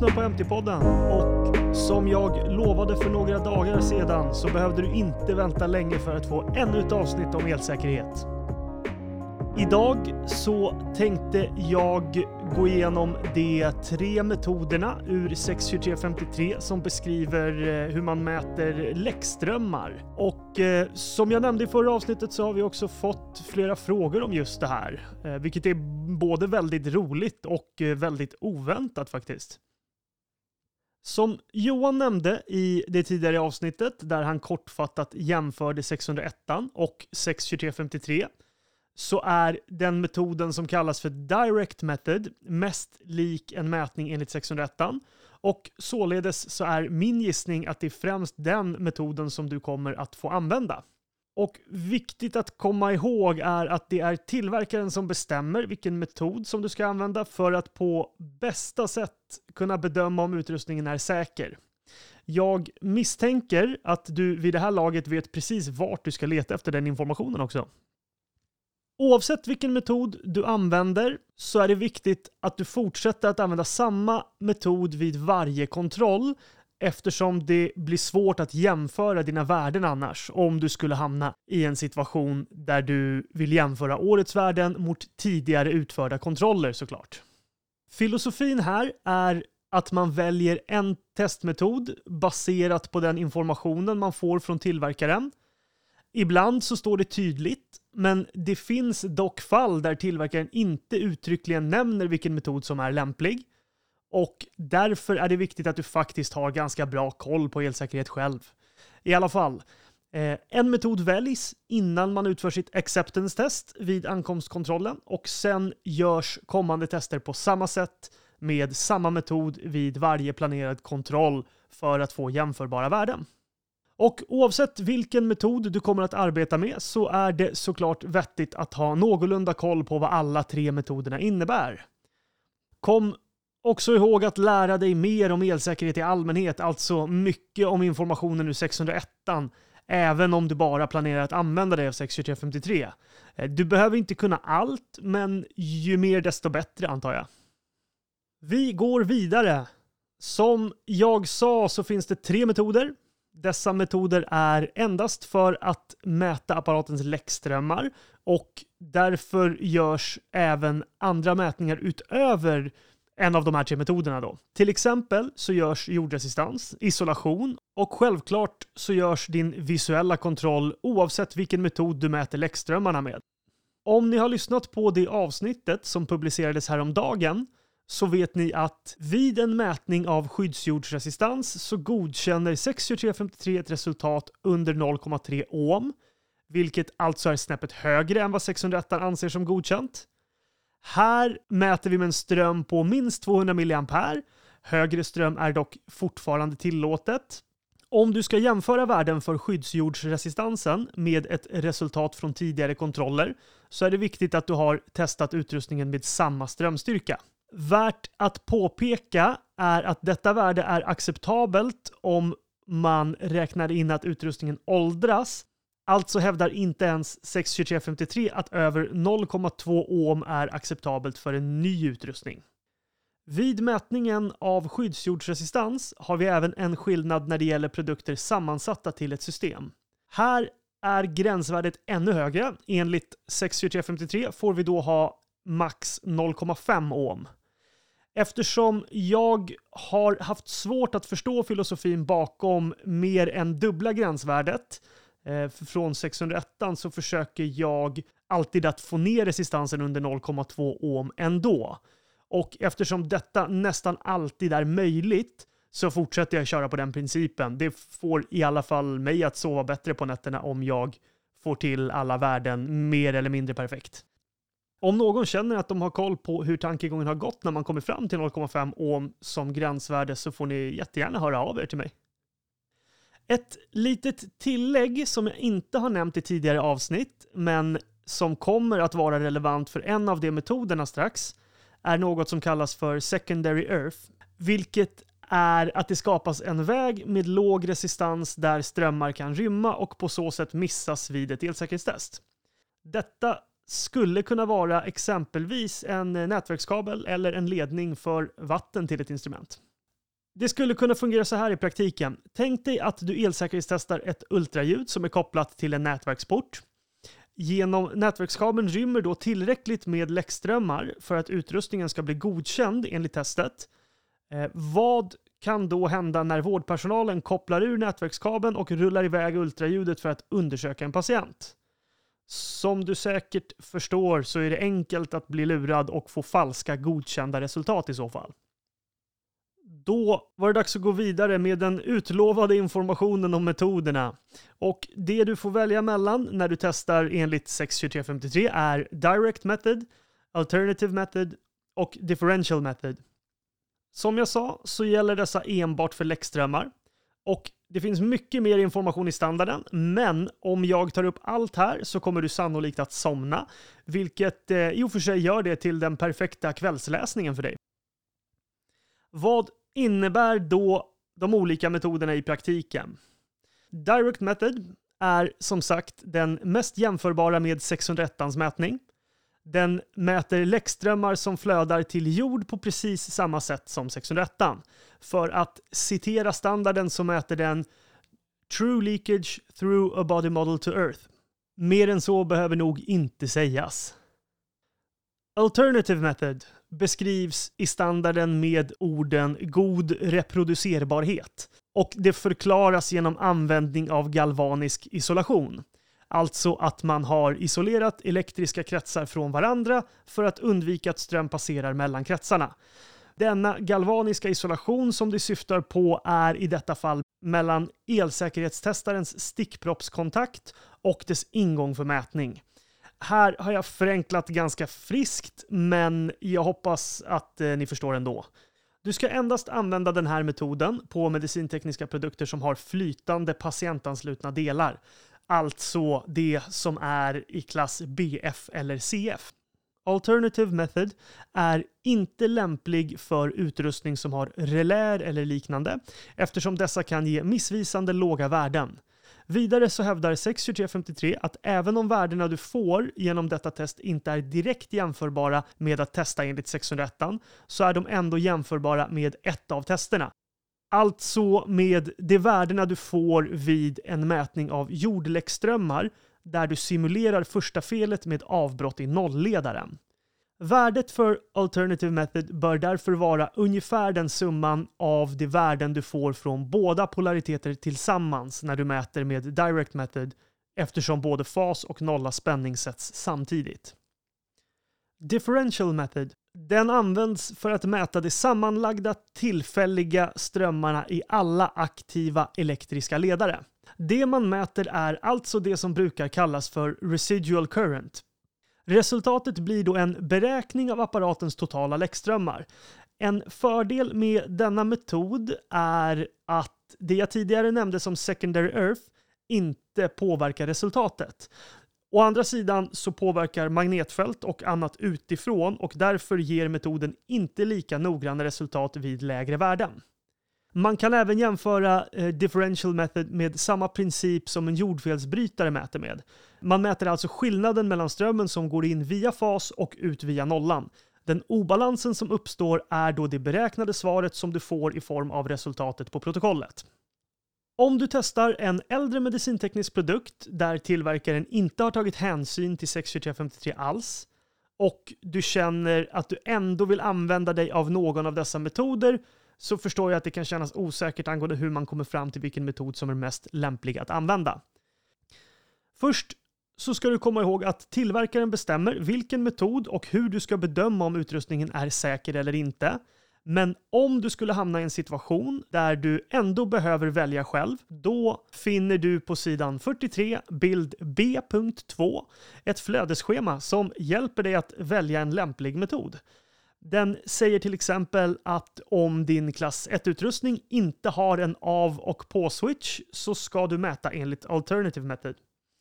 lyssnar på MT-podden och som jag lovade för några dagar sedan så behövde du inte vänta länge för att få ännu ett avsnitt om elsäkerhet. Idag så tänkte jag gå igenom de tre metoderna ur 62353 som beskriver eh, hur man mäter läckströmmar. Och eh, som jag nämnde i förra avsnittet så har vi också fått flera frågor om just det här, eh, vilket är både väldigt roligt och eh, väldigt oväntat faktiskt. Som Johan nämnde i det tidigare avsnittet där han kortfattat jämförde 601 och 62353 så är den metoden som kallas för Direct Method mest lik en mätning enligt 601 och således så är min gissning att det är främst den metoden som du kommer att få använda. Och viktigt att komma ihåg är att det är tillverkaren som bestämmer vilken metod som du ska använda för att på bästa sätt kunna bedöma om utrustningen är säker. Jag misstänker att du vid det här laget vet precis vart du ska leta efter den informationen också. Oavsett vilken metod du använder så är det viktigt att du fortsätter att använda samma metod vid varje kontroll eftersom det blir svårt att jämföra dina värden annars om du skulle hamna i en situation där du vill jämföra årets värden mot tidigare utförda kontroller såklart. Filosofin här är att man väljer en testmetod baserat på den informationen man får från tillverkaren. Ibland så står det tydligt men det finns dock fall där tillverkaren inte uttryckligen nämner vilken metod som är lämplig. Och därför är det viktigt att du faktiskt har ganska bra koll på elsäkerhet själv. I alla fall, eh, en metod väljs innan man utför sitt acceptance test vid ankomstkontrollen och sen görs kommande tester på samma sätt med samma metod vid varje planerad kontroll för att få jämförbara värden. Och oavsett vilken metod du kommer att arbeta med så är det såklart vettigt att ha någorlunda koll på vad alla tre metoderna innebär. Kom också ihåg att lära dig mer om elsäkerhet i allmänhet, alltså mycket om informationen ur 601 även om du bara planerar att använda dig av 62353. Eh, du behöver inte kunna allt, men ju mer desto bättre antar jag. Vi går vidare. Som jag sa så finns det tre metoder dessa metoder är endast för att mäta apparatens läckströmmar och därför görs även andra mätningar utöver en av de här tre metoderna då. Till exempel så görs jordresistans, isolation och självklart så görs din visuella kontroll oavsett vilken metod du mäter läckströmmarna med. Om ni har lyssnat på det avsnittet som publicerades häromdagen så vet ni att vid en mätning av skyddsjordsresistans så godkänner 62353 ett resultat under 0,3 ohm, vilket alltså är snäppet högre än vad 601 anser som godkänt. Här mäter vi med en ström på minst 200 mA. Högre ström är dock fortfarande tillåtet. Om du ska jämföra värden för skyddsjordsresistansen med ett resultat från tidigare kontroller så är det viktigt att du har testat utrustningen med samma strömstyrka. Värt att påpeka är att detta värde är acceptabelt om man räknar in att utrustningen åldras. Alltså hävdar inte ens 62353 att över 0,2 ohm är acceptabelt för en ny utrustning. Vid mätningen av skyddsjordsresistans har vi även en skillnad när det gäller produkter sammansatta till ett system. Här är gränsvärdet ännu högre. Enligt 62353 får vi då ha max 0,5 ohm. Eftersom jag har haft svårt att förstå filosofin bakom mer än dubbla gränsvärdet Eh, från 601 så försöker jag alltid att få ner resistansen under 0,2 ohm ändå. Och eftersom detta nästan alltid är möjligt så fortsätter jag köra på den principen. Det får i alla fall mig att sova bättre på nätterna om jag får till alla värden mer eller mindre perfekt. Om någon känner att de har koll på hur tankegången har gått när man kommer fram till 0,5 ohm som gränsvärde så får ni jättegärna höra av er till mig. Ett litet tillägg som jag inte har nämnt i tidigare avsnitt, men som kommer att vara relevant för en av de metoderna strax, är något som kallas för secondary earth, vilket är att det skapas en väg med låg resistans där strömmar kan rymma och på så sätt missas vid ett elsäkerhetstest. Detta skulle kunna vara exempelvis en nätverkskabel eller en ledning för vatten till ett instrument. Det skulle kunna fungera så här i praktiken. Tänk dig att du elsäkerhetstestar ett ultraljud som är kopplat till en nätverksport. Genom nätverkskabeln rymmer då tillräckligt med läckströmmar för att utrustningen ska bli godkänd enligt testet. Eh, vad kan då hända när vårdpersonalen kopplar ur nätverkskabeln och rullar iväg ultraljudet för att undersöka en patient? Som du säkert förstår så är det enkelt att bli lurad och få falska godkända resultat i så fall. Då var det dags att gå vidare med den utlovade informationen om metoderna. Och det du får välja mellan när du testar enligt 62353 är Direct Method, Alternative Method och Differential Method. Som jag sa så gäller dessa enbart för läckströmmar. Och det finns mycket mer information i standarden, men om jag tar upp allt här så kommer du sannolikt att somna, vilket eh, i och för sig gör det till den perfekta kvällsläsningen för dig. Vad innebär då de olika metoderna i praktiken? Direct Method är som sagt den mest jämförbara med 601 mätning. Den mäter läckströmmar som flödar till jord på precis samma sätt som 601. För att citera standarden så mäter den True leakage through a body model to Earth. Mer än så behöver nog inte sägas. Alternative method beskrivs i standarden med orden god reproducerbarhet och det förklaras genom användning av galvanisk isolation. Alltså att man har isolerat elektriska kretsar från varandra för att undvika att ström passerar mellan kretsarna. Denna galvaniska isolation som det syftar på är i detta fall mellan elsäkerhetstestarens stickproppskontakt och dess ingång för mätning. Här har jag förenklat ganska friskt, men jag hoppas att eh, ni förstår ändå. Du ska endast använda den här metoden på medicintekniska produkter som har flytande patientanslutna delar. Alltså det som är i klass BF eller CF. Alternative Method är inte lämplig för utrustning som har relär eller liknande eftersom dessa kan ge missvisande låga värden. Vidare så hävdar 62353 att även om värdena du får genom detta test inte är direkt jämförbara med att testa enligt 601 så är de ändå jämförbara med ett av testerna. Alltså med de värdena du får vid en mätning av jordläckströmmar där du simulerar första felet med avbrott i nollledaren. Värdet för Alternative Method bör därför vara ungefär den summan av de värden du får från båda polariteter tillsammans när du mäter med Direct Method eftersom både fas och nolla spänning sätts samtidigt. Differential Method den används för att mäta de sammanlagda tillfälliga strömmarna i alla aktiva elektriska ledare. Det man mäter är alltså det som brukar kallas för residual current. Resultatet blir då en beräkning av apparatens totala läckströmmar. En fördel med denna metod är att det jag tidigare nämnde som secondary earth inte påverkar resultatet. Å andra sidan så påverkar magnetfält och annat utifrån och därför ger metoden inte lika noggranna resultat vid lägre värden. Man kan även jämföra eh, differential method med samma princip som en jordfelsbrytare mäter med. Man mäter alltså skillnaden mellan strömmen som går in via fas och ut via nollan. Den obalansen som uppstår är då det beräknade svaret som du får i form av resultatet på protokollet. Om du testar en äldre medicinteknisk produkt där tillverkaren inte har tagit hänsyn till 62353 alls och du känner att du ändå vill använda dig av någon av dessa metoder så förstår jag att det kan kännas osäkert angående hur man kommer fram till vilken metod som är mest lämplig att använda. Först så ska du komma ihåg att tillverkaren bestämmer vilken metod och hur du ska bedöma om utrustningen är säker eller inte. Men om du skulle hamna i en situation där du ändå behöver välja själv, då finner du på sidan 43, bild B.2, ett flödesschema som hjälper dig att välja en lämplig metod. Den säger till exempel att om din klass 1-utrustning inte har en av och på-switch så ska du mäta enligt Alternative Method.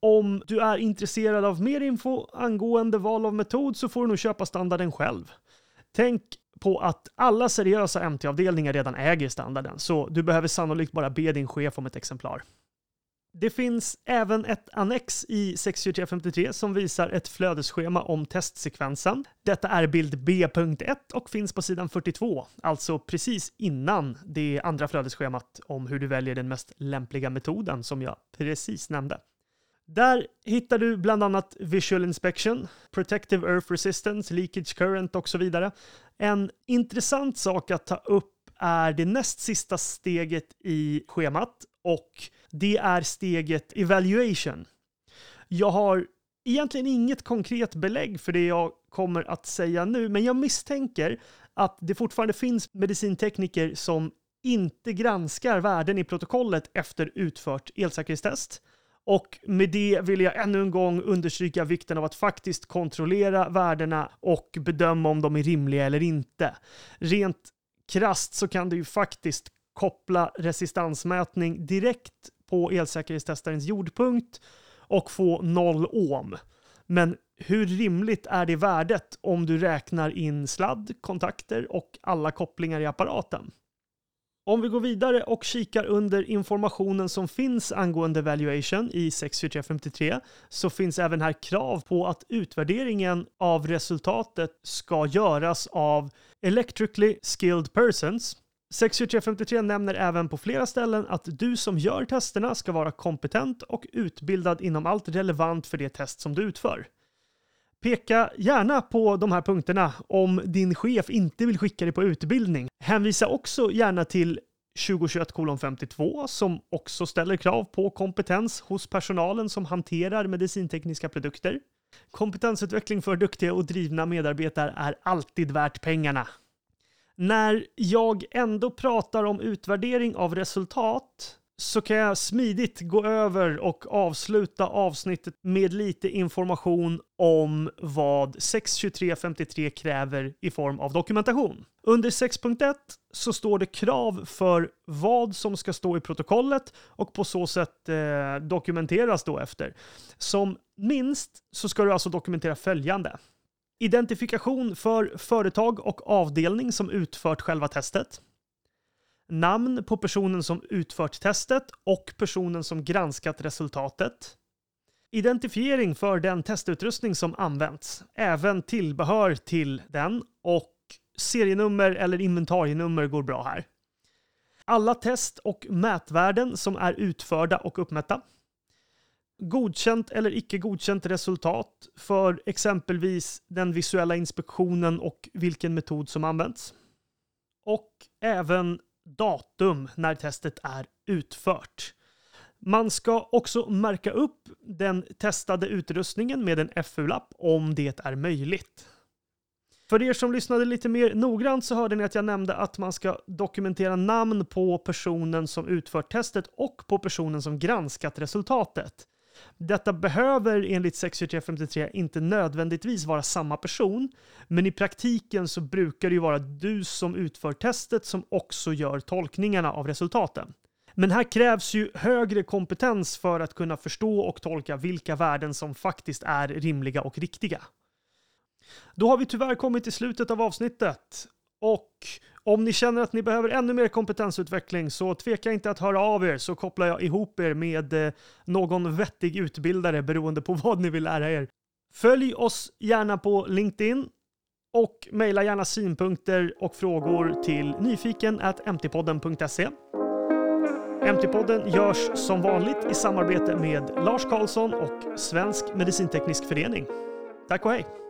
Om du är intresserad av mer info angående val av metod så får du nog köpa standarden själv. Tänk på att alla seriösa MT-avdelningar redan äger standarden, så du behöver sannolikt bara be din chef om ett exemplar. Det finns även ett annex i 62353 som visar ett flödesschema om testsekvensen. Detta är bild B.1 och finns på sidan 42, alltså precis innan det andra flödesschemat om hur du väljer den mest lämpliga metoden som jag precis nämnde. Där hittar du bland annat Visual Inspection, Protective Earth Resistance, Leakage Current och så vidare. En intressant sak att ta upp är det näst sista steget i schemat och det är steget Evaluation. Jag har egentligen inget konkret belägg för det jag kommer att säga nu, men jag misstänker att det fortfarande finns medicintekniker som inte granskar värden i protokollet efter utfört elsäkerhetstest. Och med det vill jag ännu en gång understryka vikten av att faktiskt kontrollera värdena och bedöma om de är rimliga eller inte. Rent krast så kan det ju faktiskt koppla resistansmätning direkt på elsäkerhetstestarens jordpunkt och få 0 ohm. Men hur rimligt är det värdet om du räknar in sladd, kontakter och alla kopplingar i apparaten? Om vi går vidare och kikar under informationen som finns angående valuation i 64353 så finns även här krav på att utvärderingen av resultatet ska göras av electrically skilled persons 62353 nämner även på flera ställen att du som gör testerna ska vara kompetent och utbildad inom allt relevant för det test som du utför. Peka gärna på de här punkterna om din chef inte vill skicka dig på utbildning. Hänvisa också gärna till 2021 52 som också ställer krav på kompetens hos personalen som hanterar medicintekniska produkter. Kompetensutveckling för duktiga och drivna medarbetare är alltid värt pengarna. När jag ändå pratar om utvärdering av resultat så kan jag smidigt gå över och avsluta avsnittet med lite information om vad 62353 kräver i form av dokumentation. Under 6.1 så står det krav för vad som ska stå i protokollet och på så sätt eh, dokumenteras då efter. Som minst så ska du alltså dokumentera följande. Identifikation för företag och avdelning som utfört själva testet. Namn på personen som utfört testet och personen som granskat resultatet. Identifiering för den testutrustning som använts, även tillbehör till den och serienummer eller inventarienummer går bra här. Alla test och mätvärden som är utförda och uppmätta godkänt eller icke godkänt resultat för exempelvis den visuella inspektionen och vilken metod som används. Och även datum när testet är utfört. Man ska också märka upp den testade utrustningen med en FU-lapp om det är möjligt. För er som lyssnade lite mer noggrant så hörde ni att jag nämnde att man ska dokumentera namn på personen som utfört testet och på personen som granskat resultatet. Detta behöver enligt 62353 inte nödvändigtvis vara samma person, men i praktiken så brukar det ju vara du som utför testet som också gör tolkningarna av resultaten. Men här krävs ju högre kompetens för att kunna förstå och tolka vilka värden som faktiskt är rimliga och riktiga. Då har vi tyvärr kommit till slutet av avsnittet och om ni känner att ni behöver ännu mer kompetensutveckling så tveka inte att höra av er så kopplar jag ihop er med eh, någon vettig utbildare beroende på vad ni vill lära er. Följ oss gärna på LinkedIn och mejla gärna synpunkter och frågor till nyfiken mtpodden.se. MT-podden görs som vanligt i samarbete med Lars Karlsson och Svensk Medicinteknisk Förening. Tack och hej!